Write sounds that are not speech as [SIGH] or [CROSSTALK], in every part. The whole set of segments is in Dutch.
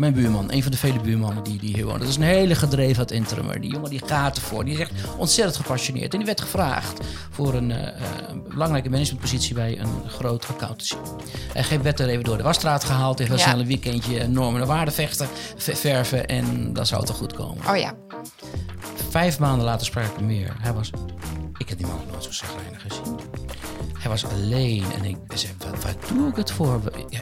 mijn buurman, een van de vele buurmannen die, die hier woont. Dat is een hele gedreven ad interimmer. Die jongen die gaat ervoor. Die is echt ontzettend gepassioneerd. En die werd gevraagd voor een, uh, een belangrijke managementpositie bij een groot accountancy. Hij werd er even door de wasstraat gehaald. Heeft heel Ja. snel een weekendje normen en waarden vechten, verven. En dat zou toch goed komen. Oh ja. Vijf maanden later sprak ik hem weer. Hij was... Ik heb die man nog nooit zo zagrijnig gezien. Hij was alleen en ik zei, wat, waar doe ik het voor? Ja,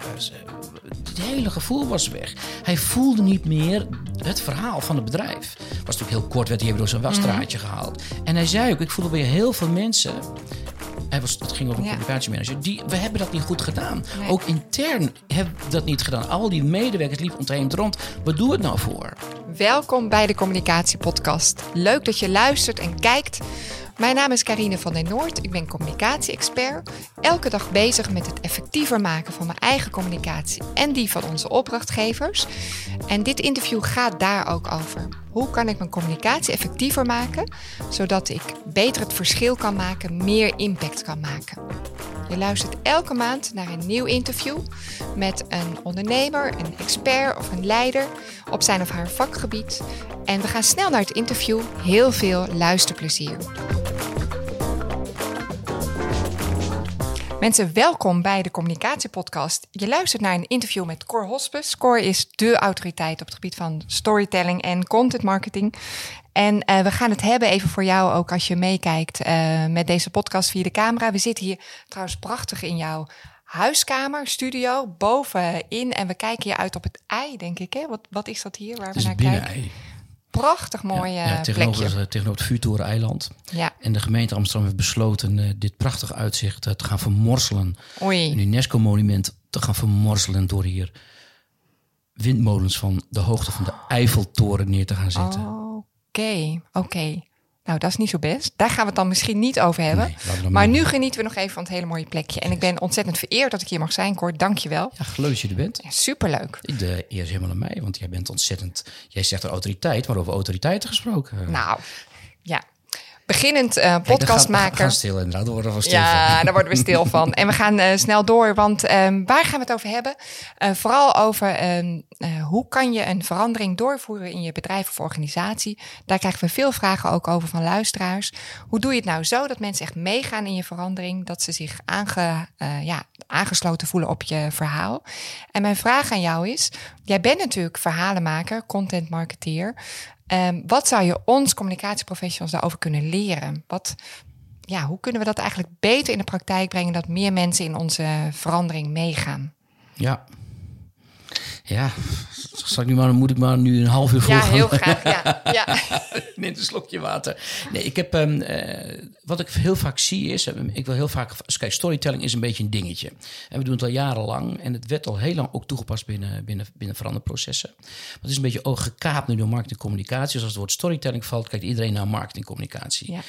het hele gevoel was weg. Hij voelde niet meer het verhaal van het bedrijf. was natuurlijk heel kort, werd hij even door zijn wasstraatje gehaald. En hij zei ook, ik voelde bij heel veel mensen... Hij was, het ging over een Ja. communicatiemanager. Die, we hebben dat niet goed gedaan. Nee. Ook intern hebben we dat niet gedaan. Al die medewerkers liepen ontheemd rond. Wat doen we het nou voor? Welkom bij de Communicatiepodcast. Leuk dat je luistert en kijkt. Mijn naam is Karine van den Noord. Ik ben communicatie-expert. Elke dag bezig met het effectiever maken van mijn eigen communicatie en die van onze opdrachtgevers. En dit interview gaat daar ook over. Hoe kan ik mijn communicatie effectiever maken, zodat ik beter het verschil kan maken, meer impact kan maken? Je luistert elke maand naar een nieuw interview met een ondernemer, een expert of een leider op zijn of haar vakgebied. En we gaan snel naar het interview. Heel veel luisterplezier. Mensen, welkom bij de Communicatiepodcast. Je luistert naar een interview met Cor Hospes. Cor is dé autoriteit op het gebied van storytelling en content marketing. En eh, we gaan het hebben even voor jou ook als je meekijkt eh, met deze podcast via de camera. We zitten hier trouwens prachtig in jouw huiskamer, studio, bovenin. En we kijken hier uit op het ei, denk ik. Hè? Wat, wat is dat hier waar we naar kijken? Prachtig mooi Ja, eh, ja, tegenover, plekje. het- tegenover het vuurtoren-eiland. Ja, En de gemeente Amsterdam heeft besloten eh, dit prachtige uitzicht eh, te gaan vermorzelen. Een oei. UNESCO-monument te gaan vermorzelen door hier windmolens van de hoogte van de Eiffeltoren neer te gaan zetten. Oké, oké. Nou, dat is niet zo best. Daar gaan we het dan misschien niet over hebben. Nee, maar nu genieten we nog even van het hele mooie plekje. En ik ben ontzettend vereerd dat ik hier mag zijn, Cor. Dank je wel. Ja, leuk dat je er bent. Ja, superleuk. De eer is helemaal aan mij, want jij bent ontzettend... Jij zegt er autoriteit, maar over autoriteiten gesproken. Nou. Beginnend eh daar gaan- podcastmaker. Inderdaad, daar worden we stil Ja, van. [LAUGHS] daar worden we stil van. En we gaan eh, snel door, want ehm, waar gaan we het over hebben? Eh, vooral over ehm, eh, hoe kan je een verandering doorvoeren in je bedrijf of organisatie. Daar krijgen we veel vragen ook over van luisteraars. Hoe doe je het nou zo dat mensen echt meegaan in je verandering? Dat ze zich aange, eh, ja, aangesloten voelen op je verhaal. En mijn vraag aan jou is, jij bent natuurlijk verhalenmaker, content marketeer. Ehm, wat zou je ons communicatieprofessionals daarover kunnen leren? Wat, ja, hoe kunnen we dat eigenlijk beter in de praktijk brengen dat meer mensen in onze verandering meegaan? Ja. Ja, zal ik nu maar, moet ik maar nu een half uur voor Ja, heel graag. Ja, ja. [LAUGHS] Neem een slokje water. Nee, ik heb, ehm, eh, wat ik heel vaak zie is, eh, ik wil heel vaak, kijk, storytelling is een beetje een dingetje. En we doen het al jarenlang en het werd al heel lang ook toegepast binnen, binnen, binnen veranderprocessen. Maar het is een beetje ook gekaapt nu door marketingcommunicatie. Dus als het woord storytelling valt, kijkt iedereen naar marketingcommunicatie. ja.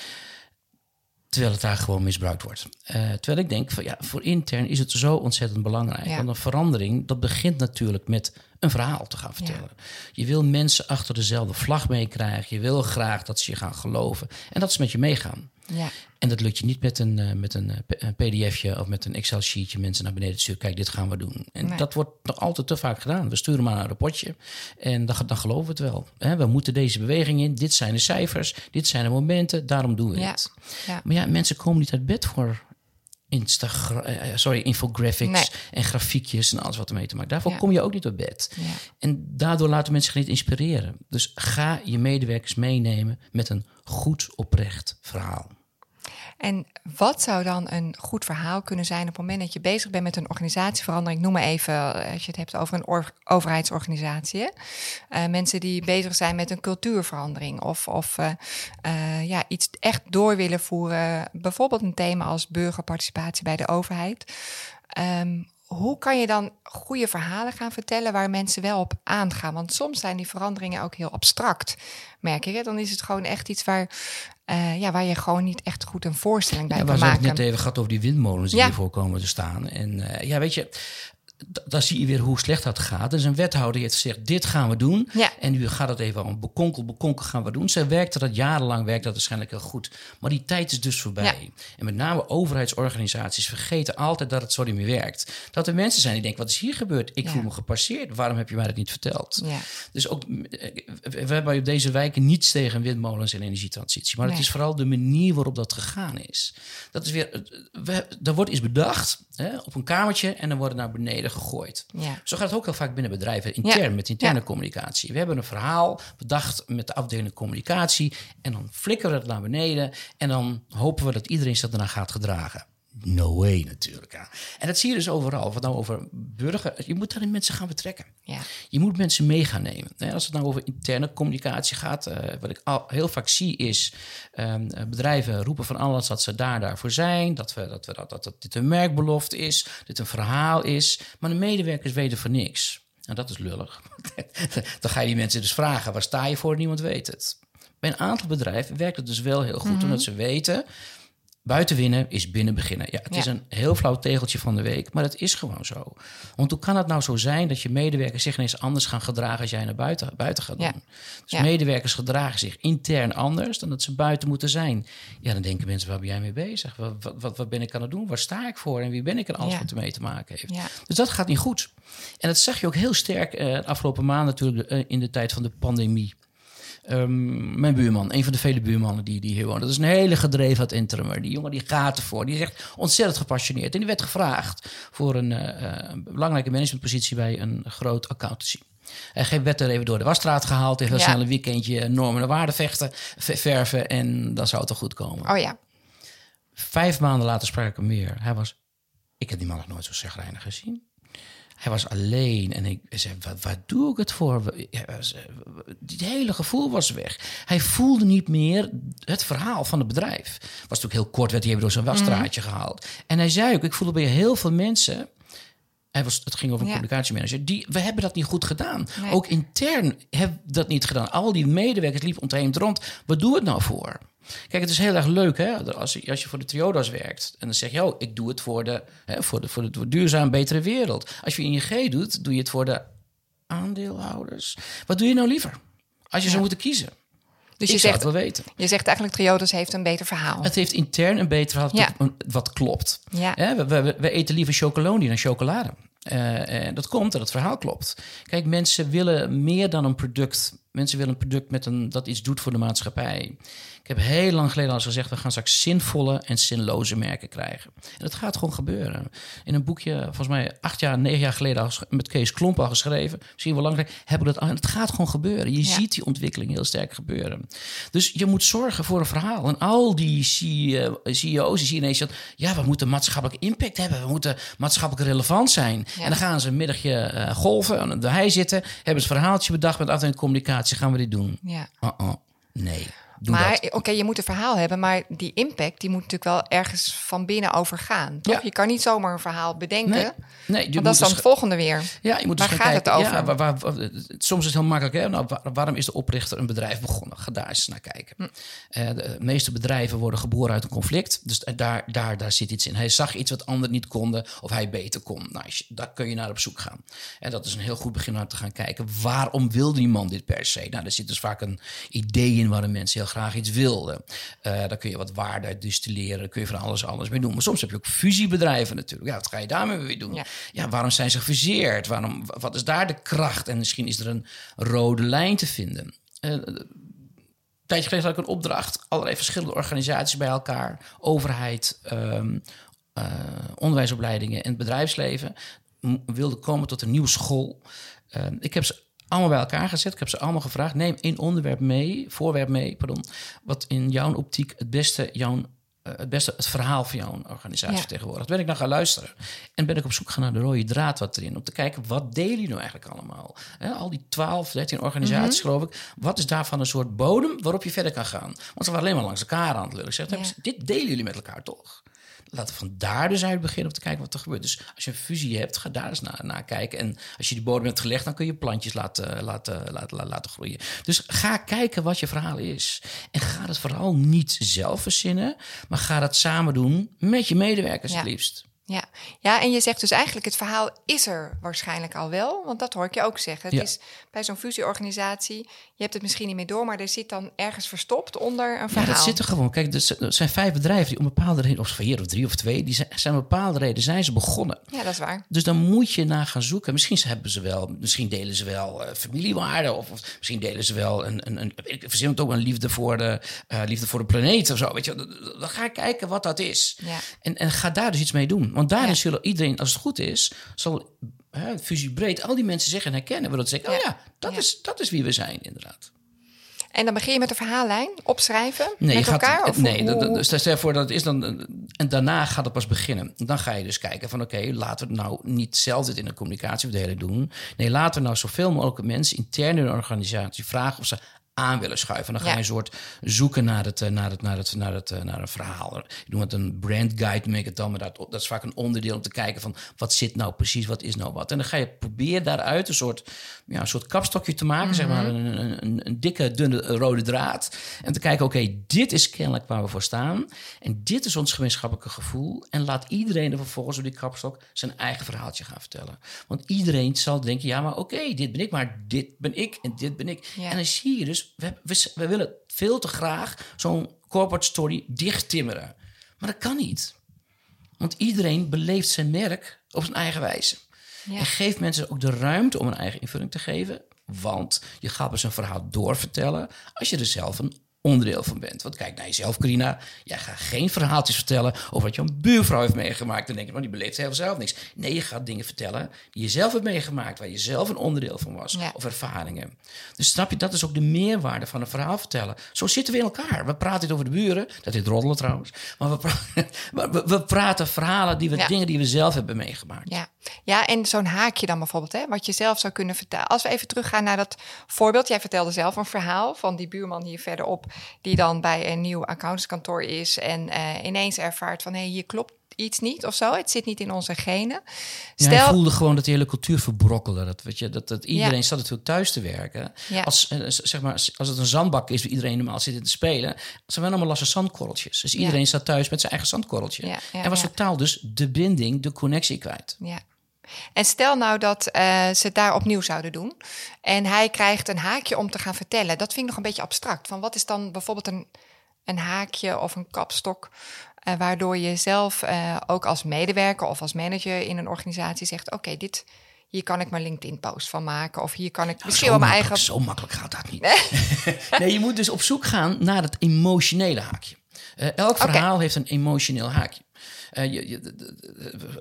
Terwijl het daar gewoon misbruikt wordt. Eh, terwijl ik denk, van, ja, voor intern is het zo ontzettend belangrijk. Ja. Want een verandering, dat begint natuurlijk met een verhaal te gaan vertellen. Je wil mensen achter dezelfde vlag meekrijgen. Je wil graag dat ze je gaan geloven. En dat ze met je meegaan. Ja. En dat lukt je niet met een, eh, met een, eh, een pdfje of met een Excel-sheetje mensen naar beneden te sturen. Kijk, dit gaan we doen. En Nee. dat wordt nog altijd te vaak gedaan. We sturen maar een rapportje en dan, dan geloven we het wel. We moeten deze beweging in. Dit zijn de cijfers. Dit zijn de momenten. Daarom doen we Ja. het. Ja. Maar ja, mensen komen niet uit bed voor Instagram, eh, sorry, infographics Nee. en grafiekjes en alles wat ermee te maken. Daarvoor Ja. kom je ook niet uit bed. Ja. En daardoor laten mensen zich niet inspireren. Dus ga je medewerkers meenemen met een goed oprecht verhaal. En wat zou dan een goed verhaal kunnen zijn op het moment dat je bezig bent met een organisatieverandering? Noem maar even, eh, als je het hebt over een or- overheidsorganisatie. Eh, mensen die bezig zijn met een cultuurverandering of, of eh, ja, iets echt door willen voeren. Bijvoorbeeld een thema als burgerparticipatie bij de overheid. Ehm, hoe kan je dan goede verhalen gaan vertellen waar mensen wel op aangaan? Want soms zijn die veranderingen ook heel abstract, merk ik. Hè? Dan is het gewoon echt iets waar, eh, ja, waar je gewoon niet echt goed een voorstelling bij Ja, kan we hebben het maken. net even gehad over die windmolens die Ja. hiervoor komen te staan. En eh, ja, weet je, dan zie je weer hoe slecht dat gaat. Dus een wethouder heeft gezegd, dit gaan we doen. Ja. En nu gaat het even aan bekonkel, bekonkel gaan we doen. Zij werkte dat jarenlang, werkt dat waarschijnlijk heel goed. Maar die tijd is dus voorbij. Ja. En met name overheidsorganisaties vergeten altijd dat het zo niet meer werkt. Dat er mensen zijn die denken, wat is hier gebeurd? Ik Ja. voel me gepasseerd. Waarom heb je mij dat niet verteld? Dus ook, eh, we hebben op deze wijken niets tegen windmolens en energietransitie. Maar het is vooral de manier waarop dat gegaan is. Dat is weer, we, er wordt iets bedacht hè, op een kamertje en dan wordt het naar beneden gegooid. Ja. Zo gaat het ook heel vaak binnen bedrijven, intern, Ja. met interne Ja. communicatie. We hebben een verhaal bedacht met de afdeling communicatie en dan flikkeren we het naar beneden en dan hopen we dat iedereen zich daarna gaat gedragen. No way natuurlijk. Ja. En dat zie je dus overal. Het nou over burger... Je moet daarin mensen gaan betrekken. Ja. Je moet mensen mee gaan nemen. Als het nou over interne communicatie gaat, eh, wat ik al heel vaak zie is ehm, eh, bedrijven roepen van alles dat ze daar daarvoor zijn, dat, we, dat, we, dat, dat, dat dit een merkbelofte is, dit een verhaal is, maar de medewerkers weten van niks. En dat is lullig. [LAUGHS] Dan ga je die mensen dus vragen, waar sta je voor? Niemand weet het. Bij een aantal bedrijven werkt het dus wel heel goed, omdat ze weten, buiten winnen is binnen beginnen. Ja, het Ja. is een heel flauw tegeltje van de week, maar het is gewoon zo. Want hoe kan het nou zo zijn dat je medewerkers zich ineens anders gaan gedragen als jij naar buiten, buiten gaat doen? Ja. Dus Ja. medewerkers gedragen zich intern anders dan dat ze buiten moeten zijn. Ja, dan denken mensen, waar ben jij mee bezig? Wat, wat, wat, wat ben ik aan het doen? Waar sta ik voor? En wie ben ik en alles wat ermee te maken heeft? Dus dat gaat niet goed. En dat zag je ook heel sterk eh, de afgelopen maanden natuurlijk eh, in de tijd van de pandemie. Ehm, mijn buurman, een van de vele buurmannen die, die hier woont. Dat is een hele gedreven ad interimmer. Die jongen die gaat ervoor. Die is echt ontzettend gepassioneerd. En die werd gevraagd voor een eh, eh, belangrijke managementpositie bij een groot accountancy. Hij werd er even door de wasstraat gehaald. Even Ja. snel een weekendje normen en waarden vechten, ve- verven. En dan zou het toch goed komen. Oh ja. Vijf maanden later sprak ik hem weer. Hij was... Ik heb die man nog nooit zo zagrijnig gezien. Hij was alleen en ik zei, wat, doe ik het voor? Eh, Het hele gevoel was weg. Hij voelde niet meer het verhaal van het bedrijf. Was natuurlijk heel kort, werd hij even door zijn wasstraatje gehaald. En hij zei ook, ik voelde bij heel veel mensen... Hij was, het ging over een Ja. communicatiemanager. Die, we hebben dat niet goed gedaan. Nee. Ook intern hebben we dat niet gedaan. Al die medewerkers liepen ontheemd rond. Wat doen we het nou voor? Kijk, het is heel erg leuk hè? Als, je, als je voor de Triodos werkt. En dan zeg je, oh, ik doe het voor de, hè, voor de, voor de, voor de duurzaam betere wereld. Als je ING doet, doe je het voor de aandeelhouders. Wat doe je nou liever? Als je Ja. zou moeten kiezen. Dus je zegt, wel weten. je zegt eigenlijk Triodos heeft een beter verhaal. Het heeft intern een beter verhaal Ja. wat- klopt. Ja. We, we, we eten liever chocolonie dan chocolade. Eh, en dat komt dat het verhaal klopt. Kijk, mensen willen meer dan een product. Mensen willen een product met een, dat iets doet voor de maatschappij. Ik heb heel lang geleden al eens gezegd... we gaan straks zinvolle en zinloze merken krijgen. En dat gaat gewoon gebeuren. In een boekje, volgens mij acht jaar, negen jaar geleden... met Kees Klomp al geschreven, misschien wel langer... hebben we dat, al- het gaat gewoon gebeuren. Je Ja. ziet die ontwikkeling heel sterk gebeuren. Dus je moet zorgen voor een verhaal. En al die CEO CEO's, die zien ineens... dat, ja, we moeten maatschappelijke impact hebben. We moeten maatschappelijk relevant zijn. Ja. En dan gaan ze een middagje eh, golven, aan de hei zitten... hebben ze een verhaaltje bedacht met afdeling communicatie. Gaan we dit doen? Ja. Uh-uh. Nee, doe Maar oké, je moet een verhaal hebben, maar die impact die moet natuurlijk wel ergens van binnen overgaan. Toch? Ja. Je kan niet zomaar een verhaal bedenken. Nee, nee, je want dat is dan dus het volgende weer. Ja, je moet dus Waar gaan gaat het kijken. over? Ja, waar, waar- waar- soms is het heel makkelijk. Hè? Nou, waar- waarom is de oprichter een bedrijf begonnen? Ga daar eens naar kijken. Hm. Eh, de meeste bedrijven worden geboren uit een conflict. Dus daar, daar, daar zit iets in. Hij zag iets wat anderen niet konden of hij beter kon. Nou, daar kun je naar op zoek gaan. En dat is een heel goed begin om te gaan kijken. Waarom wil die man dit per se? Nou, er zit dus vaak een idee in waarom mensen heel graag iets wilden. Eh daar kun je wat waarde uit distilleren. Daar kun je van alles alles mee doen. Maar soms heb je ook fusiebedrijven natuurlijk. Ja, wat ga je daarmee weer doen? Ja. ja, waarom zijn ze gefuseerd? Waarom, wat is daar de kracht? En misschien is er een rode lijn te vinden. Eh, een tijdje geleden had ik een opdracht. Allerlei verschillende organisaties bij elkaar. Overheid, ehm, eh, onderwijsopleidingen en het bedrijfsleven. wilden komen tot een nieuwe school. Eh, ik heb ze allemaal bij elkaar gezet. Ik heb ze allemaal gevraagd. Neem één onderwerp mee, voorwerp mee, pardon. Wat in jouw optiek het beste, jouw, eh, het beste het verhaal van jouw organisatie Ja. vertegenwoordigt. Ben ik naar gaan luisteren. En ben ik op zoek gaan naar de rode draad wat erin. Om te kijken, wat delen jullie nou eigenlijk allemaal? Al die 12, 13 organisaties, geloof ik. Wat is daarvan een soort bodem waarop je verder kan gaan? Want ze waren alleen maar langs elkaar aan het lullen. Ik zeg, Ja. dit delen jullie met elkaar toch? Laten we van daar dus uit beginnen om te kijken wat er gebeurt. Dus als je een fusie hebt, ga daar eens naar, naar kijken. En als je die bodem hebt gelegd, dan kun je plantjes laten, laten, laten, laten, laten groeien. Dus ga kijken wat je verhaal is. En ga het vooral niet zelf verzinnen, maar ga dat samen doen met je medewerkers Ja. het liefst. Ja. ja, en je zegt dus eigenlijk het verhaal is er waarschijnlijk al wel. Want dat hoor ik je ook zeggen. Het Ja. is bij zo'n fusieorganisatie, je hebt het misschien niet meer door... maar er zit dan ergens verstopt onder een verhaal. Ja, dat zit er gewoon. Kijk, er z- er zijn vijf bedrijven die om bepaalde reden, of vier of drie of twee, die zijn, zijn om bepaalde reden zijn ze begonnen. Ja, dat is waar. Dus dan moet je naar gaan zoeken. Misschien hebben ze wel, misschien delen ze wel eh, familiewaarden. Of, of misschien delen ze wel een, een, een ik verzin het ook een liefde voor de, eh, liefde voor de planeet of zo. Weet je, dan, dan ga ik kijken wat dat is. Ja. En, en ga daar dus iets mee doen. Want daarin Ja. zullen iedereen, als het goed is, zal hè, fusie breed al die mensen zeggen en herkennen. Waardoor ze zeggen, oh Ja. dat. Is, dat is wie we zijn inderdaad. En dan begin je met een verhaallijn, opschrijven Nee, met gaat, elkaar? Of nee, hoe- dat- dat- stel voor dat het is dan. En daarna gaat het pas beginnen. Dan ga je dus kijken van oké, laten we nou niet zelf dit in de communicatieverdeling doen. Nee, laten we nou zoveel mogelijk mensen intern in de organisatie vragen of ze aan willen schuiven. Dan ga Ja. je een soort zoeken naar het, eh, naar het, naar het, naar het, eh, naar een verhaal. Ik noem het een brand guide, noem ik het dan. Maar dat, dat is vaak een onderdeel om te kijken van wat zit nou precies, wat is nou wat. En dan ga je proberen daaruit een soort, ja, een soort kapstokje te maken, zeg maar. Een, een, een, een dikke, dunne rode draad. En te kijken, oké, dit is kennelijk waar we voor staan. En dit is ons gemeenschappelijke gevoel. En laat iedereen er vervolgens op die kapstok zijn eigen verhaaltje gaan vertellen. Want iedereen zal denken, ja, maar oké, dit ben ik, maar dit ben ik en dit ben ik. Ja. En dan zie je dus, we, we, we willen veel te graag zo'n corporate story dichttimmeren. Maar dat kan niet. Want iedereen beleeft zijn merk op zijn eigen wijze. Ja. En geef mensen ook de ruimte om een eigen invulling te geven. Want je gaat dus een verhaal doorvertellen als je er zelf een onderdeel van bent. Want kijk naar jezelf, Carina. Jij gaat geen verhaaltjes vertellen over wat je buurvrouw heeft meegemaakt. Dan denk je, oh, die beleeft helemaal zelf niks. Nee, je gaat dingen vertellen die je zelf hebt meegemaakt... waar je zelf een onderdeel van was, Ja. of ervaringen. Dus snap je, dat is ook de meerwaarde van een verhaal vertellen. Zo zitten we in elkaar. We praten niet over de buren. Dat heet roddelen trouwens. Maar we, pra- [LAUGHS] maar we, we praten verhalen, die we, Ja. dingen die we zelf hebben meegemaakt. Ja, ja en zo'n haakje dan bijvoorbeeld, hè, wat je zelf zou kunnen vertellen. Als we even teruggaan naar dat voorbeeld. Jij vertelde zelf een verhaal van die buurman hier verderop... die dan bij een nieuw accountskantoor is... en eh, ineens ervaart van, hé, hier klopt iets niet of zo. Het zit niet in onze genen. Ja, hij voelde gewoon dat de hele cultuur verbrokkelde. Dat, weet je, dat, dat iedereen Ja. zat natuurlijk thuis te werken. Ja. Als, eh, zeg maar, als het een zandbak is waar iedereen normaal zit in te spelen... ze waren allemaal losse zandkorreltjes. Dus iedereen zat thuis met zijn eigen zandkorreltje. En was totaal dus de binding, de connectie kwijt. Ja. En stel nou dat eh, ze het daar opnieuw zouden doen. En hij krijgt een haakje om te gaan vertellen. Dat vind ik nog een beetje abstract. Van wat is dan bijvoorbeeld een, een haakje of een kapstok. eh, waardoor je zelf eh, ook als medewerker of als manager in een organisatie zegt: Oké, dit. Hier kan ik mijn LinkedIn-post van maken. Of hier kan ik misschien zo, wel mijn eigen. zo makkelijk gaat dat niet. [LAUGHS] Nee? je moet dus op zoek gaan naar het emotionele haakje. Elk verhaal heeft een emotioneel haakje. Eh je, je, de- de- de-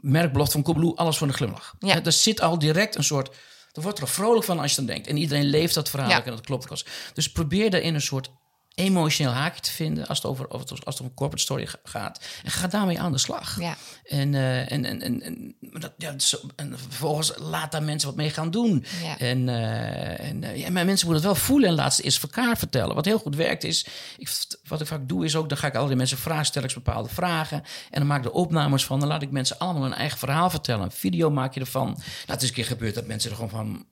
merkblad van Coolblue, alles voor een glimlach. Ja. Er zit al direct een soort... Er wordt er vrolijk van als je dan denkt. En iedereen leeft dat verhaal Ja. en dat klopt. ook. Dus probeer daarin een soort emotioneel haakje te vinden... als het over, over- als het om een corporate story ga- gaat. En ga daarmee aan de slag. Ja. En, eh, en, en, en, en, dat, ja, zo, en vervolgens laat daar mensen wat mee gaan doen. Ja. En, eh, en eh, ja, maar mensen moeten het wel voelen en laat ze eens voor elkaar vertellen. Wat heel goed werkt is, ik, wat ik vaak doe is ook, dan ga ik allerlei mensen vragen, stel ik bepaalde vragen. En dan maak ik er opnames van. Dan laat ik mensen allemaal hun eigen verhaal vertellen. Een video maak je ervan. Nou, het is een keer gebeurd dat mensen er gewoon van,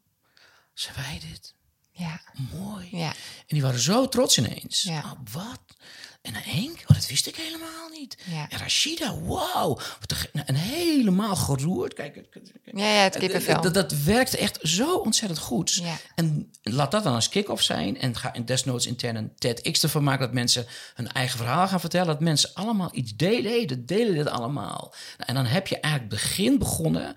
zijn wij dit? Ja. Mooi. Ja. En die waren zo trots ineens. Ja. Oh, wat? En Henk? Oh, dat wist ik helemaal niet. Ja. En Rashida, wow. En helemaal geroerd. Kijk. Ja, ja, het kippenvel. Dat, dat werkte echt zo ontzettend goed. Ja. En laat dat dan als kick-off zijn. En ga en desnoods intern een TEDx ervan maken... dat mensen hun eigen verhaal gaan vertellen. Dat mensen allemaal iets delen. Hey, dat delen dit allemaal. Nou, en dan heb je eigenlijk begin begonnen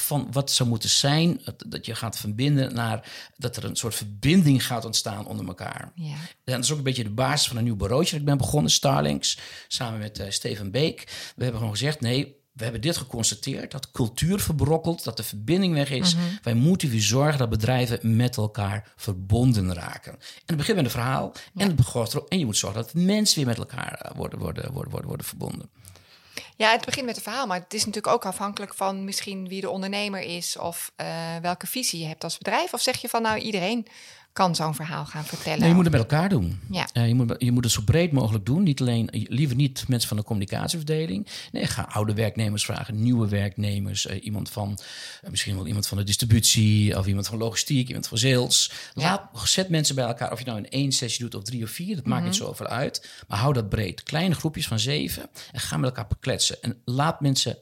van wat zou moeten zijn. Dat, je gaat verbinden naar... dat er een soort verbinding gaat ontstaan onder elkaar. Ja. En dat is ook een beetje de basis van een nieuw bureautje dat ik ben begonnen, Starlinks, samen met eh, Steven Beek. We hebben gewoon gezegd, nee, we hebben dit geconstateerd, dat cultuur verbrokkelt, dat de verbinding weg is. Wij moeten weer zorgen dat bedrijven met elkaar verbonden raken. En het begint met een verhaal en, het begint erop, en je moet zorgen dat mensen weer met elkaar eh, worden, worden, worden, worden, worden verbonden. Ja, het begint met een verhaal, maar het is natuurlijk ook afhankelijk van misschien wie de ondernemer is of eh, welke visie je hebt als bedrijf. Of zeg je van nou iedereen kan zo'n verhaal gaan vertellen. Nee, je moet het met elkaar doen. Ja. Eh, je, moet, je moet het zo breed mogelijk doen. Niet alleen, liever niet mensen van de communicatieverdeling. Nee, ga oude werknemers vragen, nieuwe werknemers. eh, iemand van, eh, misschien wel iemand van de distributie, of iemand van logistiek, iemand van sales. Laat, Zet mensen bij elkaar. Of je nou in één sessie doet of drie of vier, dat maakt niet zoveel uit. Maar hou dat breed. Kleine groepjes van zeven. En ga met elkaar bekletsen. En laat mensen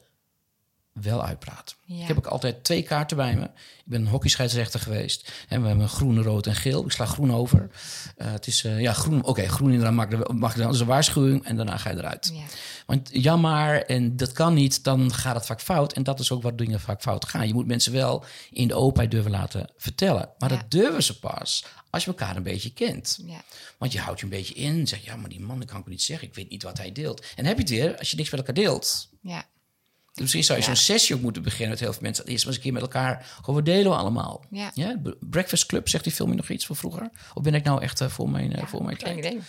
wel uitpraten. Ja. Ik heb ook altijd twee kaarten bij me. Ik ben een hockeyscheidsrechter geweest. En we hebben groen, rood en geel. Ik sla groen over. Eh, het is, eh, ja, groen. Oké, groen inderdaad mag, er- mag er- dat is een waarschuwing. En daarna ga je eruit. Ja. Want ja, maar, en dat kan niet, dan gaat het vaak fout. En dat is ook waar dingen vaak fout gaan. Je moet mensen wel in de openheid durven laten vertellen. Maar Ja. dat durven ze pas als je elkaar een beetje kent. Ja. Want je houdt je een beetje in. Zeg, ja, maar die man, dat kan ik niet zeggen. Ik weet niet wat hij deelt. En dan heb je het weer als je niks met elkaar deelt. Ja. Dus misschien zou je Ja. zo'n sessie ook moeten beginnen met heel veel mensen. Eerst maar eens een keer met elkaar. Gewoon, wat delen we allemaal? Ja. Breakfast Club, zegt die film je nog iets van vroeger? Of ben ik nou echt eh, voor mijn, eh, voor mijn tijd? idee.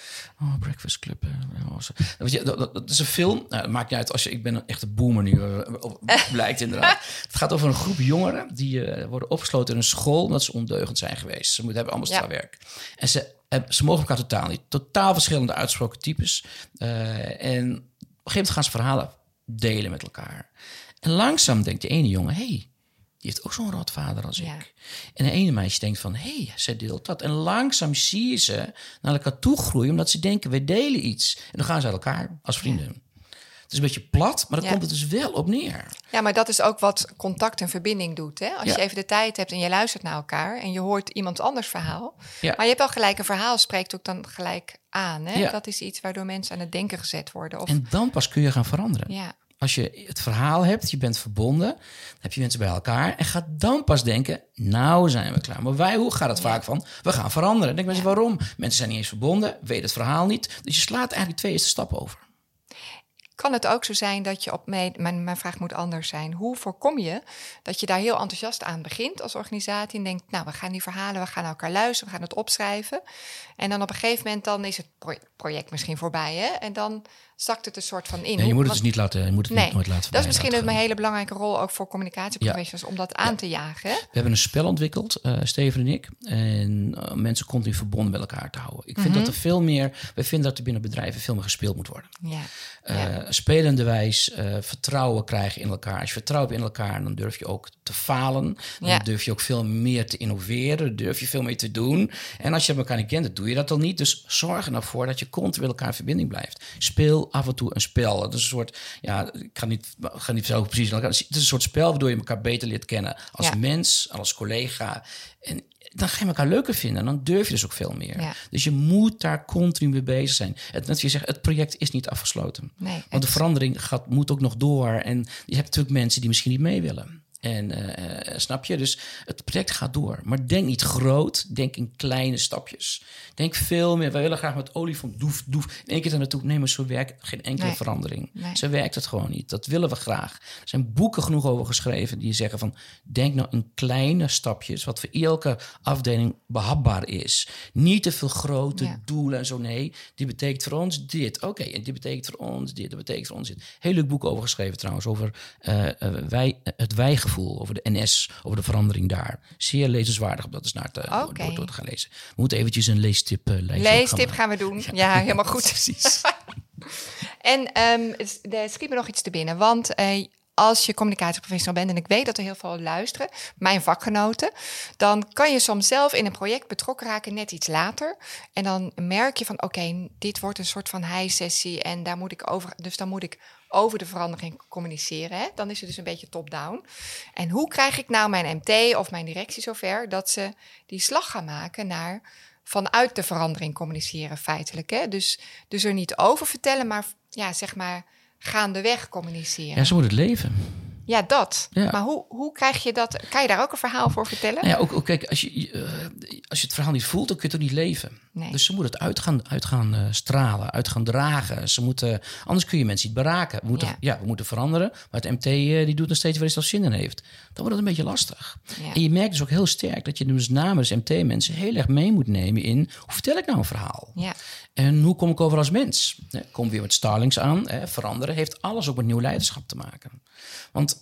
Oh, Breakfast Club. eh, je, dat, dat- dat is een film. Nou, dat maakt niet uit als je. Ik ben een echte boomer nu. [LAUGHS] blijkt inderdaad. Het gaat over een groep jongeren die worden opgesloten in een school omdat ze ondeugend zijn geweest. Ze moeten hebben allemaal Ja. strafwerk. En ze, ze mogen elkaar totaal niet. Totaal verschillende uitgesproken types. En op een gegeven moment gaan ze verhalen delen met elkaar. En langzaam denkt de ene jongen: hey, die heeft ook zo'n rotvader als Ja. ik. En de ene meisje denkt van, hé, hey, zij deelt dat. En langzaam zie je ze naar elkaar toe groeien... omdat ze denken, wij delen iets. En dan gaan ze uit elkaar als vrienden. Is een beetje plat, maar Ja. komt het dus wel op neer. Ja, maar dat is ook wat contact en verbinding doet. Hè? Als Ja. je even de tijd hebt en je luistert naar elkaar en je hoort iemand anders verhaal. Ja. Maar je hebt wel gelijk, een verhaal spreekt ook dan gelijk aan. Hè? Dat is iets waardoor mensen aan het denken gezet worden. Of, En dan pas kun je gaan veranderen. ja, Als je het verhaal hebt, je bent verbonden... dan heb je mensen bij elkaar... en ga dan pas denken, nou zijn we klaar. Maar wij, hoe gaat het vaak van? We gaan veranderen. Dan denk mensen, waarom? Mensen zijn niet eens verbonden, weten het verhaal niet. Dus je slaat eigenlijk twee eerste stappen over. Kan het ook zo zijn dat je op mee, mijn, mijn vraag moet anders zijn. Hoe voorkom je dat je daar heel enthousiast aan begint als organisatie en denkt, nou, we gaan die verhalen, we gaan naar elkaar luisteren, we gaan het opschrijven. En dan op een gegeven moment dan is het pro- project misschien voorbij, hè? En dan zakt het een soort van in. Nee, je moet het dus niet laten, je moet het Nee, niet nooit laten dat is misschien een hele belangrijke rol ook voor communicatieprofessionals om dat aan te jagen. Hè? We hebben een spel ontwikkeld, eh, Steven en ik. En eh, mensen continu verbonden met elkaar te houden. Ik vind Mhm. dat er veel meer... We vinden dat er binnen bedrijven veel meer gespeeld moet worden. Ja. Eh Ja. Spelende wijs, eh, vertrouwen krijgen in elkaar. Als je vertrouwt in elkaar, dan durf je ook te falen. Dan Ja. durf je ook veel meer te innoveren. Durf je veel meer te doen. En als je elkaar niet kent, dan doe je dat dan niet. Dus zorg er nou voor dat je continu met elkaar in verbinding blijft. Speel af en toe een spel. Het is een soort, ja, ik ga niet, ga niet zo precies. Het is een soort spel waardoor je elkaar beter leert kennen. Als Ja. mens, als collega. En dan ga je elkaar leuker vinden. En dan durf je dus ook veel meer. Ja. Dus je moet daar continu mee bezig zijn. Het, net je zegt, het project is niet afgesloten. Nee, Want de verandering gaat, moet ook nog door. En je hebt natuurlijk mensen die misschien niet mee willen. En eh, eh, snap je? Dus het project gaat door. Maar denk niet groot. Denk in kleine stapjes. Denk veel meer. Wij willen graag met olifant doef, doef. In één keer er naartoe. Nee, maar zo werkt geen enkele Nee. verandering. Nee. Zo werkt het gewoon niet. Dat willen we graag. Er zijn boeken genoeg over geschreven die zeggen van... denk nou in kleine stapjes, wat voor elke afdeling behapbaar is. Niet te veel grote Ja. doelen en zo. Nee, die betekent voor ons dit. Oké, en die betekent voor ons dit. Dat betekent voor ons dit. Heel leuk boek over geschreven trouwens. Over eh, wij, het wijgevoel. Over de NS. Over de verandering daar. Zeer lezenswaardig om dat eens naar te, Oké. door, door te gaan lezen. We moeten eventjes een leestip uh, lijstje Leestip gaan we doen. Ja, [LAUGHS] helemaal goed. Precies. [LAUGHS] En het- er schiet me nog iets te binnen. Want eh, als je communicatieprofessional bent, en ik weet dat er heel veel luisteren, mijn vakgenoten, dan kan je soms zelf in een project betrokken raken net iets later. En dan merk je van, oké, dit wordt een soort van high-sessie en daar moet ik over, dus dan moet ik over de verandering communiceren. Hè? Dan is het dus een beetje top-down. En hoe krijg ik nou mijn MT of mijn directie zover dat ze die slag gaan maken naar vanuit de verandering communiceren feitelijk. Hè? Dus, dus er niet over vertellen, maar ja, zeg maar gaandeweg communiceren. Ja, zo moet het leven. Ja, dat. Ja. Maar hoe, hoe krijg je dat? Kan je daar ook een verhaal voor vertellen? Nou ja, ook, ook kijk, als je, eh, als je het verhaal niet voelt, dan kun je het ook niet leven. Nee. Dus ze moeten het uit gaan, uit gaan eh, stralen, uit gaan dragen. Ze moeten, anders kun je mensen niet beraken. We moeten, Ja. ja. we moeten veranderen. Maar het MT eh, die doet nog steeds waar hij zelf zin in heeft. Dan wordt het een beetje lastig. En je merkt dus ook heel sterk dat je dus namens MT-mensen heel erg mee moet nemen in... hoe vertel ik nou een verhaal? Ja. En hoe kom ik over als mens? Kom weer met Starlings aan. Hè, veranderen heeft alles ook met nieuw leiderschap te maken. Want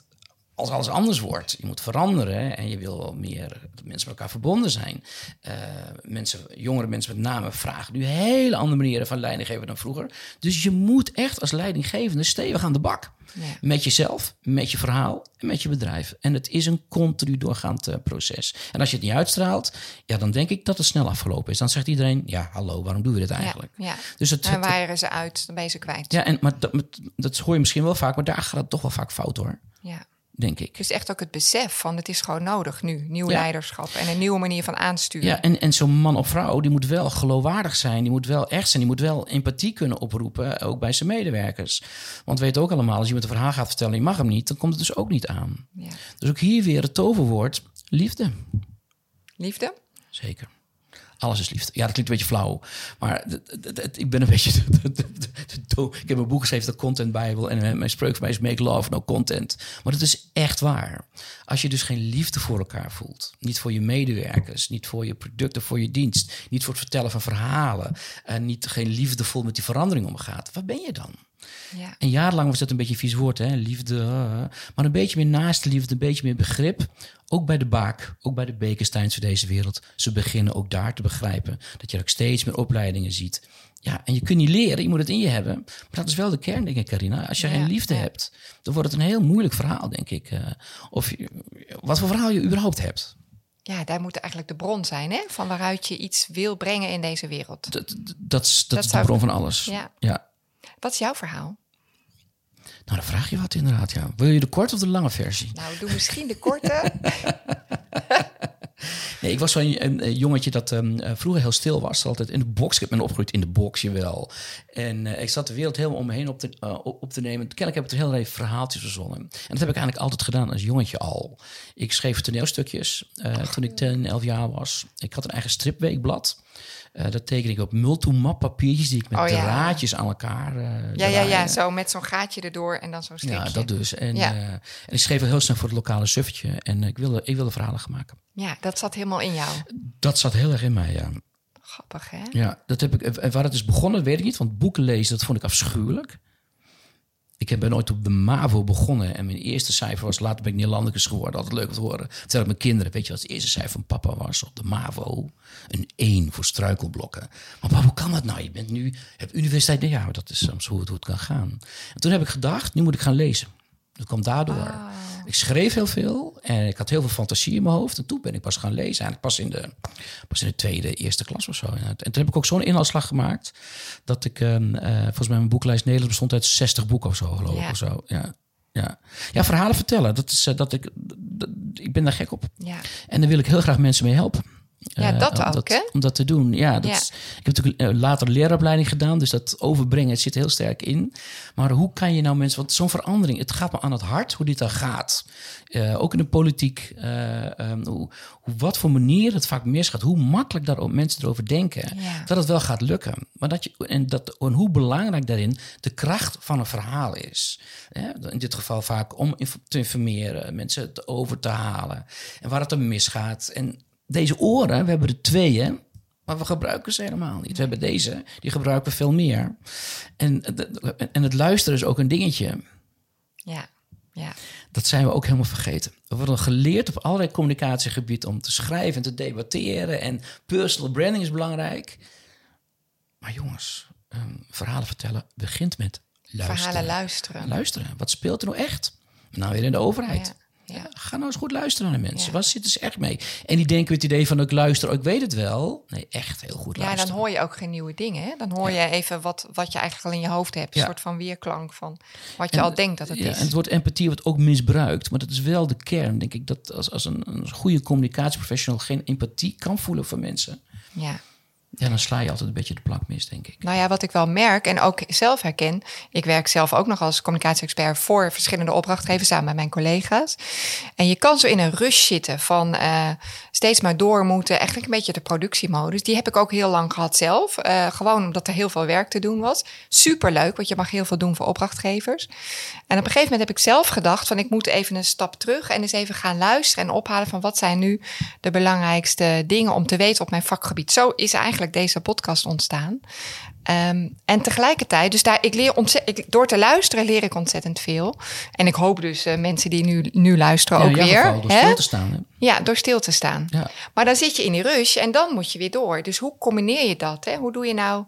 als alles anders wordt, je moet veranderen en je wil meer dat mensen met elkaar verbonden zijn. Uh, mensen, jongere mensen met name vragen nu hele andere manieren van leidinggeven dan vroeger. Dus je moet echt als leidinggevende stevig aan de bak. Ja. Met jezelf, met je verhaal en met je bedrijf. En het is een continu doorgaand uh, proces. En als je het niet uitstraalt, ja, dan denk ik dat het snel afgelopen is. Dan zegt iedereen, ja, hallo, waarom doen we dit eigenlijk? Ja, ja. Dus het, ze uit, dan ben je ze kwijt. Ja, en, maar dat, dat hoor je misschien wel vaak, maar daar gaat het toch wel vaak fout hoor. Ja denk ik. Dus echt ook het besef van het is gewoon nodig nu. Nieuw leiderschap en een nieuwe manier van aansturen. Ja, en, en zo'n man of vrouw, die moet wel geloofwaardig zijn. Die moet wel echt zijn. Die moet wel empathie kunnen oproepen, ook bij zijn medewerkers. Want we weten ook allemaal, als je met een verhaal gaat vertellen... je mag hem niet, dan komt het dus ook niet aan. Ja. Dus ook hier weer het toverwoord, liefde. Liefde? Zeker. Alles is liefde. Ja, dat klinkt een beetje flauw. Maar ik ben een [LAUGHS] beetje. ik heb een boek geschreven, de Content Bijbel. En mijn spreuk van mij is Make Love, No Content. Maar dat is echt waar. Als je dus geen liefde voor elkaar voelt. Niet voor je medewerkers, niet voor je producten, voor je dienst. Niet voor het vertellen van verhalen. En niet geen liefdevol met die verandering omgaat. Waar ben je dan? Ja. En jarenlang was dat een beetje een vies woord, hè? liefde. Maar een beetje meer naast de liefde, een beetje meer begrip. Ook bij de Baak, ook bij de Bekensteins van deze wereld. Ze beginnen ook daar te begrijpen dat je ook steeds meer opleidingen ziet. Ja, en je kunt niet leren, je moet het in je hebben. Maar dat is wel de kern, denk ik, Carina. Als je geen liefde hebt, dan wordt het een heel moeilijk verhaal, denk ik. Uh, of wat voor verhaal je überhaupt hebt. Ja, daar moet eigenlijk de bron zijn, hè? Van waaruit je iets wil brengen in deze wereld. Dat, dat, is, dat, is de bron van alles. Ja. ja. Wat is jouw verhaal? Nou, dan vraag je wat inderdaad, ja. Wil je de korte of de lange versie? Nou, doe misschien de korte. [LAUGHS] nee, ik was zo'n een, jongetje dat um, vroeger heel stil was. Altijd in de box. Ik ben opgegroeid in de box, wel. En uh, ik zat de wereld helemaal om me heen op te, uh, op te nemen. Kennelijk heb ik er heel even verhaaltjes verzonnen. En dat heb ik eigenlijk altijd gedaan als jongetje al. Ik schreef toneelstukjes uh, toen ik 10, 11 jaar was. Ik had een eigen stripweekblad. Uh, dat teken ik op multimap papiertjes die ik met oh, draadjes aan elkaar. Uh, ja, ja, ja, zo met zo'n gaatje erdoor en dan zo'n stripje. Ja, dat dus. En, ja. uh, en ik schreef heel snel voor het lokale suffetje en ik wilde, ik wilde verhalen gaan maken. Ja, dat zat helemaal in jou. Dat zat heel erg in mij, ja. Grappig, hè? Ja, dat heb ik. En waar het is begonnen, weet ik niet. Want boeken lezen, dat vond ik afschuwelijk. Ik ben ooit op de MAVO begonnen en mijn eerste cijfer was... later ben ik Nederlandicus geworden, altijd leuk om te horen. Ik mijn kinderen, weet je wat het eerste cijfer van papa was op de MAVO? Een 1 voor struikelblokken. Maar papa, hoe kan dat nou? Je bent nu, hebt universiteit... Nee, ja, dat is soms hoe het, hoe het kan gaan. En toen heb ik gedacht, nu moet ik gaan lezen. Dat kwam daardoor. Ik schreef heel veel en ik had heel veel fantasie in mijn hoofd. En toen ben ik pas gaan lezen. Eigenlijk pas in de, pas in de tweede, eerste klas of zo. En toen heb ik ook zo'n inhaalslag gemaakt. Dat ik, uh, volgens mij mijn boeklijst Nederlands bestond uit 60 boeken of zo, geloof ik. Ja. Of zo. Ja. Ja. ja, verhalen vertellen. Dat is, uh, dat ik, dat, ik ben daar gek op. Ja. En daar wil ik heel graag mensen mee helpen. Ja, dat uh, om ook, dat, hè? Om dat te doen. Ja, dat Is, ik heb natuurlijk uh, later leraaropleiding gedaan, dus dat overbrengen het zit heel sterk in. Maar hoe kan je nou mensen, want zo'n verandering, het gaat me aan het hart hoe dit dan gaat. Uh, ook in de politiek, um, hoe, wat voor manier het vaak misgaat, hoe makkelijk daar mensen erover denken, ja. dat het wel gaat lukken. Maar dat je, en, dat, en hoe belangrijk daarin de kracht van een verhaal is. in dit geval vaak om te informeren, mensen te over te halen en waar het dan misgaat. En deze oren, we hebben er twee, hè? Maar we gebruiken ze helemaal niet. We hebben deze, die gebruiken we veel meer. En, en het luisteren is ook een dingetje. Ja, ja. Dat zijn we ook helemaal vergeten. We worden geleerd op allerlei communicatiegebieden om te schrijven en te debatteren. En personal branding is belangrijk. Maar jongens, um, verhalen vertellen begint met luisteren. Verhalen luisteren. Luisteren. Wat speelt er nou echt? Nou, weer in de overheid. Ja. Ja. Ga nou eens goed luisteren naar de mensen. Ja. Waar zitten ze echt mee? En die denken het idee van ik luister, oh, ik weet het wel. Nee, echt heel goed luisteren. Ja, dan hoor je ook geen nieuwe dingen. Hè? Dan hoor je even wat, wat je eigenlijk al in je hoofd hebt. Een soort van weerklank van wat je al denkt dat het is. En het woord empathie wordt ook misbruikt. Maar dat is wel de kern, denk ik. Dat als, als een, een goede communicatieprofessional geen empathie kan voelen voor mensen. Ja. Ja, dan sla je altijd een beetje de plank mis, denk ik. Nou ja, wat ik wel merk en ook zelf herken. Ik werk zelf ook nog als communicatie-expert voor verschillende opdrachtgevers samen met mijn collega's. En je kan zo in een rush zitten van uh, steeds maar door moeten. Eigenlijk een beetje de productiemodus. Die heb ik ook heel lang gehad zelf. Uh, gewoon omdat er heel veel werk te doen was. Superleuk, want je mag heel veel doen voor opdrachtgevers. En op een gegeven moment heb ik zelf gedacht van ik moet even een stap terug en eens even gaan luisteren en ophalen van wat zijn nu de belangrijkste dingen om te weten op mijn vakgebied. Zo is eigenlijk eigenlijk deze podcast ontstaan. Ehm, en tegelijkertijd, dus daar, ik leer ontzettend, door te luisteren leer ik ontzettend veel. En ik hoop dus uh, mensen die nu, nu luisteren Ja, ook weer. geval, door hè? stil te staan. Hè? Ja, door stil te staan. Ja. Maar dan zit je in die rush en dan moet je weer door. Dus hoe combineer je dat? Hè? Hoe doe je nou...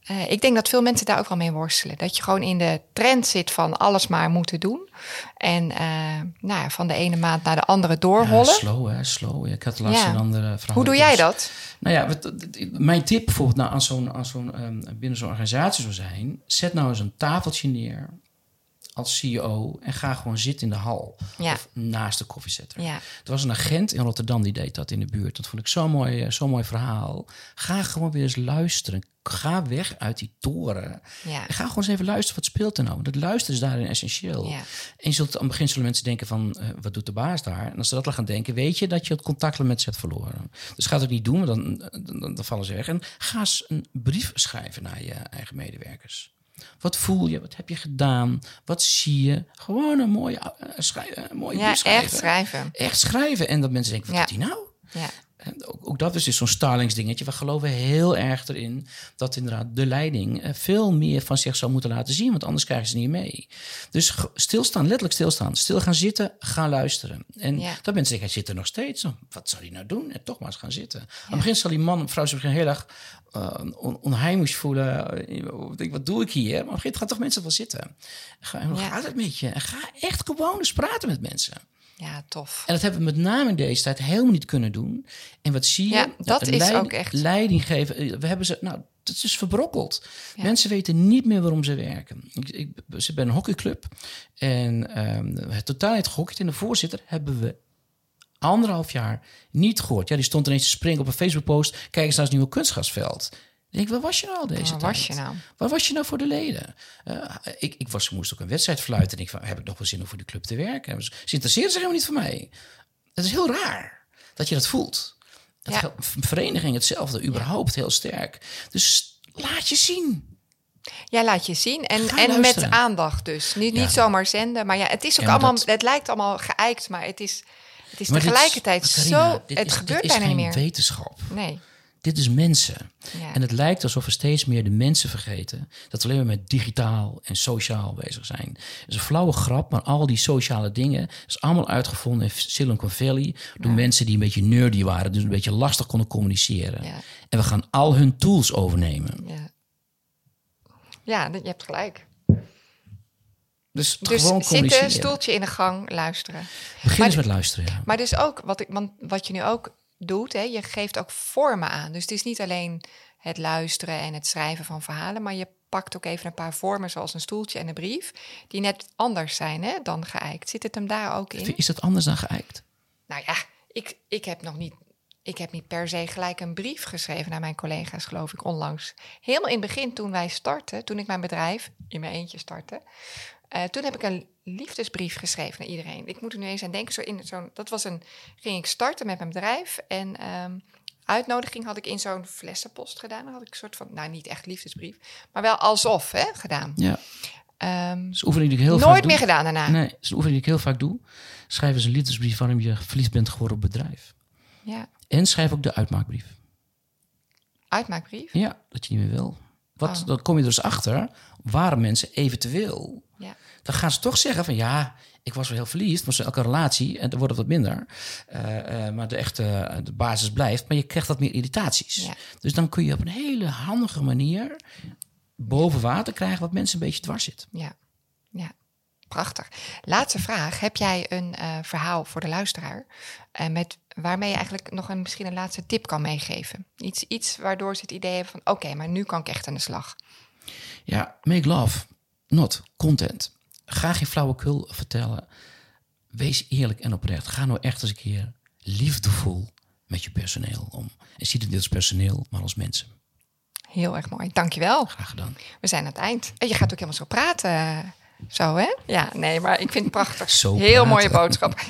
Eh, ik denk dat veel mensen daar ook wel mee worstelen. Dat je gewoon in de trend zit van alles maar moeten doen. En eh, nou ja, van de ene maand naar de andere Ja, doorrollen. slow, hè, slow. Ik had laatst Ja. een andere vraag. hoe doe jij dat? Nou ja, wat- mijn tip bijvoorbeeld nou, aan zo'n, aan zo'n, ehm, binnen zo'n organisatie zou zijn... zet nou eens een tafeltje neer als CEO en ga gewoon zitten in de hal. Ja. Of naast de koffiezetter. Ja, Er was een agent in Rotterdam die deed dat in de buurt. Dat vond ik zo'n mooi, eh, zo'n mooi verhaal. Ga gewoon weer eens luisteren. Ga weg uit die toren. ja, En ga gewoon eens even luisteren. Wat speelt er nou? Dat luisteren is daarin essentieel. ja. En je zult, aan het begin zullen mensen denken van... eh, wat doet de baas daar? En als ze dat gaan denken... weet je dat je het contact met ze hebt verloren. Dus ga het niet doen, want dan, dan, dan vallen ze weg. En ga eens een brief schrijven naar je eigen medewerkers. Wat voel je? Wat heb je gedaan? Wat zie je? Gewoon een mooie, uh, schrijf, een mooie ja schrijven. echt schrijven. Echt schrijven. En dat mensen denken, wat Ja. doet hij nou? Ja, ook, ook dat is dus zo'n Starlings-dingetje. We geloven heel erg erin dat inderdaad de leiding eh, veel meer van zich zou moeten laten zien, want anders krijgen ze niet mee. Dus stilstaan, letterlijk stilstaan. Stil gaan zitten, gaan luisteren. En Ja. dat mensen denken, hij zit er nog steeds. Nou, Wat zou hij nou doen? En toch maar eens gaan zitten. Aan het begin zal die man, vrouw zich heel erg uh, on, onheimisch voelen. Ik denk, wat doe ik hier? Maar op een gegeven moment gaan toch mensen wel zitten. Ga, hoe Ja. gaat het met je? En ga echt gewoon eens praten met mensen. Ja, tof. En dat hebben we met name in deze tijd helemaal niet kunnen doen. En wat zie je? Ja, dat is leiding- ook echt- Leiding geven. We hebben ze, nou, het is verbrokkeld. Mensen weten niet meer waarom ze werken. Ik, ik zit bij een hockeyclub. En ehm het totaal niet gehockeyd. En de voorzitter hebben we anderhalf jaar niet gehoord. Ja, die stond ineens te springen op een Facebook-post. Kijk eens naar het nieuwe kunstgasveld. Ik denk, waar was je nou al deze Waar tijd? was je nou? Waar was je nou voor de leden? Eh, ik, ik was, moest ook een wedstrijd fluiten. En ik van, heb ik nog wel zin om voor die club te werken? Ze interesseerden zich helemaal niet voor mij. Het is heel raar dat je dat voelt. Dat Ja. vereniging hetzelfde, überhaupt heel sterk. Dus laat je zien. Jij laat je zien en, Ga en met aandacht dus. Niet, Ja. niet zomaar zenden, maar ja, het is ook Ja, allemaal, dat- het lijkt allemaal geëikt, maar het is, het is Maar dit is- tegelijkertijd Carina, zo, het is- gebeurt bijna niet meer. wetenschap. Nee, Dit is mensen. Ja. En het lijkt alsof we steeds meer de mensen vergeten. Dat we alleen maar met digitaal en sociaal bezig zijn. Het is een flauwe grap, maar al die sociale dingen... is allemaal uitgevonden in Silicon Valley... door mensen die een beetje nerdy waren. Dus een beetje lastig konden communiceren. Ja. En we gaan al hun tools overnemen. ja. Je hebt gelijk. Dus, Dus gewoon zitten, stoeltje in de gang, luisteren. Begin Maar eens met luisteren, ja. Maar dus ook, wat, ik, want wat je nu ook doet, hè, je geeft ook vormen aan. Dus het is niet alleen het luisteren en het schrijven van verhalen, maar je pakt ook even een paar vormen, zoals een stoeltje en een brief, die net anders zijn hè, dan geëikt. Zit het hem daar ook in? Is dat anders dan geëikt? Nou ja, ik, ik heb nog niet. Ik heb niet per se gelijk een brief geschreven naar mijn collega's, geloof ik, onlangs. Helemaal in het begin, toen wij startten, toen ik mijn bedrijf in mijn eentje startte, eh, toen heb ik een liefdesbrief geschreven naar iedereen. Ik moet er nu eens aan denken. Zo in zo'n, dat was een. Ging ik starten met mijn bedrijf en ehm, uitnodiging had ik in zo'n flessenpost gedaan. Dan had ik een soort van, nou niet echt liefdesbrief, maar wel alsof hè, gedaan. Ja, Ehm, dat is een oefening die ik heel vaak nooit doe. meer gedaan daarna. Nee, dat is een oefening die ik heel vaak doe. Schrijf eens een liefdesbrief waarom je verliefd bent geworden op bedrijf. Ja, En schrijf ook de uitmaakbrief. uitmaakbrief. Ja, dat je niet meer wil. Wat, Oh. Dan kom je dus achter waarom mensen eventueel... Ja. Dan gaan ze toch zeggen van ja, ik was wel heel verliefd, maar elke relatie, en dan wordt het wat minder. Eh, eh, maar de echte de basis blijft, maar je krijgt wat meer irritaties. Ja. Dus dan kun je op een hele handige manier boven water krijgen wat mensen een beetje dwars zit. Ja, ja. Prachtig. Laatste vraag. Heb jij een eh, verhaal voor de luisteraar eh, met, waarmee je eigenlijk nog een, misschien een laatste tip kan meegeven? Iets, iets waardoor ze het idee hebben van oké, maar nu kan ik echt aan de slag. Ja, make love, not content. Ga geen flauwekul vertellen. Wees eerlijk en oprecht. Ga nou echt eens een keer liefdevol met je personeel om. En zie het niet als personeel, maar als mensen. Heel erg mooi. Dankjewel. Graag gedaan. We zijn aan het eind. En je gaat ook helemaal zo praten. Zo, hè? Ja, nee, maar ik vind het prachtig. Zo Heel praten. mooie boodschap.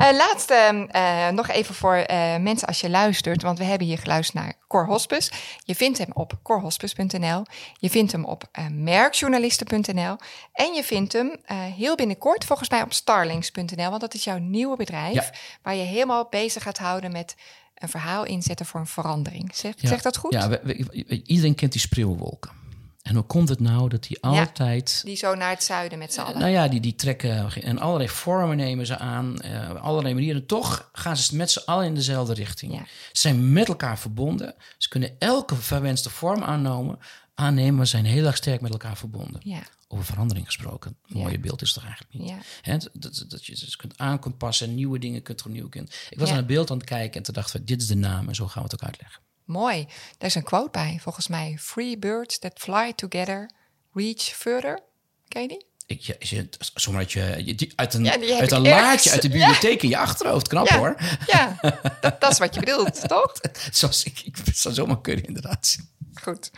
Uh, [LAUGHS] laatste, uh, nog even voor uh, mensen als je luistert, want we hebben hier geluisterd naar Cor Hospes. Je vindt hem op corhospes.nl, je vindt hem op merkjournalisten.nl en je vindt hem heel binnenkort volgens mij op starlings.nl, want dat is jouw nieuwe bedrijf ja. waar je helemaal bezig gaat houden met een verhaal inzetten voor een verandering. Zeg, ja. zeg dat goed? Ja, we, we, iedereen kent die spreeuwwolken. En hoe komt het nou dat die altijd... die zo naar het zuiden met z'n allen. Nou ja, die, die trekken en allerlei vormen nemen ze aan. Uh, allerlei manieren. Toch gaan ze met z'n allen in dezelfde richting. Ja. Ze zijn met elkaar verbonden. Ze kunnen elke verwenste vorm aannemen, aannemen maar zijn heel erg sterk met elkaar verbonden. Ja. Over verandering gesproken. Een mooie beeld is toch eigenlijk niet. Ja. dat, dat, dat, je ze kunt aan kunt passen, nieuwe dingen kunt opnieuw kunt. Ik was aan het beeld aan het kijken en toen dacht ik, dit is de naam en zo gaan we het ook uitleggen. Mooi. Daar is een quote bij, volgens mij. Free birds that fly together reach further. Ken je die? Ik, je, zomaar uit, je, uit een, ja, uit een laadje uit de bibliotheek in je achterhoofd. Knap ja. hoor. Ja, dat, dat, is wat je bedoelt, [LAUGHS] toch? Zoals ik, ik zou zomaar kunnen, inderdaad. Goed.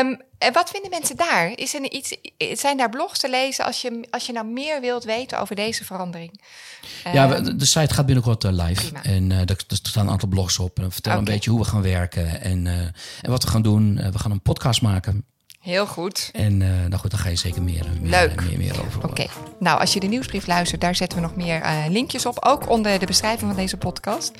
Um, en wat vinden mensen daar? Is er iets, zijn daar blogs te lezen als je, als je nou meer wilt weten over deze verandering? Ja, de site gaat binnenkort uh, live. Prima. En uh, er, staan een aantal blogs op. En we vertellen okay. een beetje hoe we gaan werken en, uh, en wat we gaan doen. we gaan een podcast maken. Heel goed. En uh, nou goed, dan ga je zeker meer, meer, Leuk. meer, meer over Oké. Nou, als je de nieuwsbrief luistert, daar zetten we nog meer uh, linkjes op. Ook onder de beschrijving van deze podcast.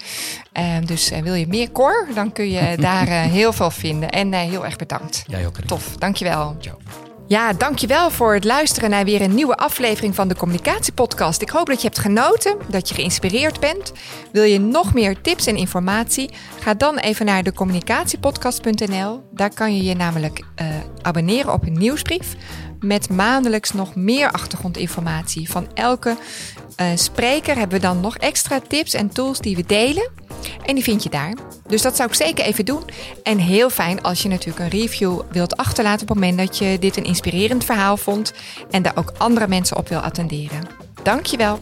Uh, dus wil je meer core, dan kun je [LAUGHS] daar heel veel vinden. En heel erg bedankt. Jij ook. Tof, dankjewel. Ciao. Ja, dankjewel voor het luisteren naar weer een nieuwe aflevering van de Communicatiepodcast. Ik hoop dat je hebt genoten, dat je geïnspireerd bent. Wil je nog meer tips en informatie? Ga dan even naar decommunicatiepodcast.nl. Daar kan je je namelijk uh, abonneren op een nieuwsbrief met maandelijks nog meer achtergrondinformatie. Van elke uh, spreker hebben we dan nog extra tips en tools die we delen. En die vind je daar. Dus dat zou ik zeker even doen. En heel fijn als je natuurlijk een review wilt achterlaten op het moment dat je dit een inspirerend verhaal vond en daar ook andere mensen op wil attenderen. Dankjewel.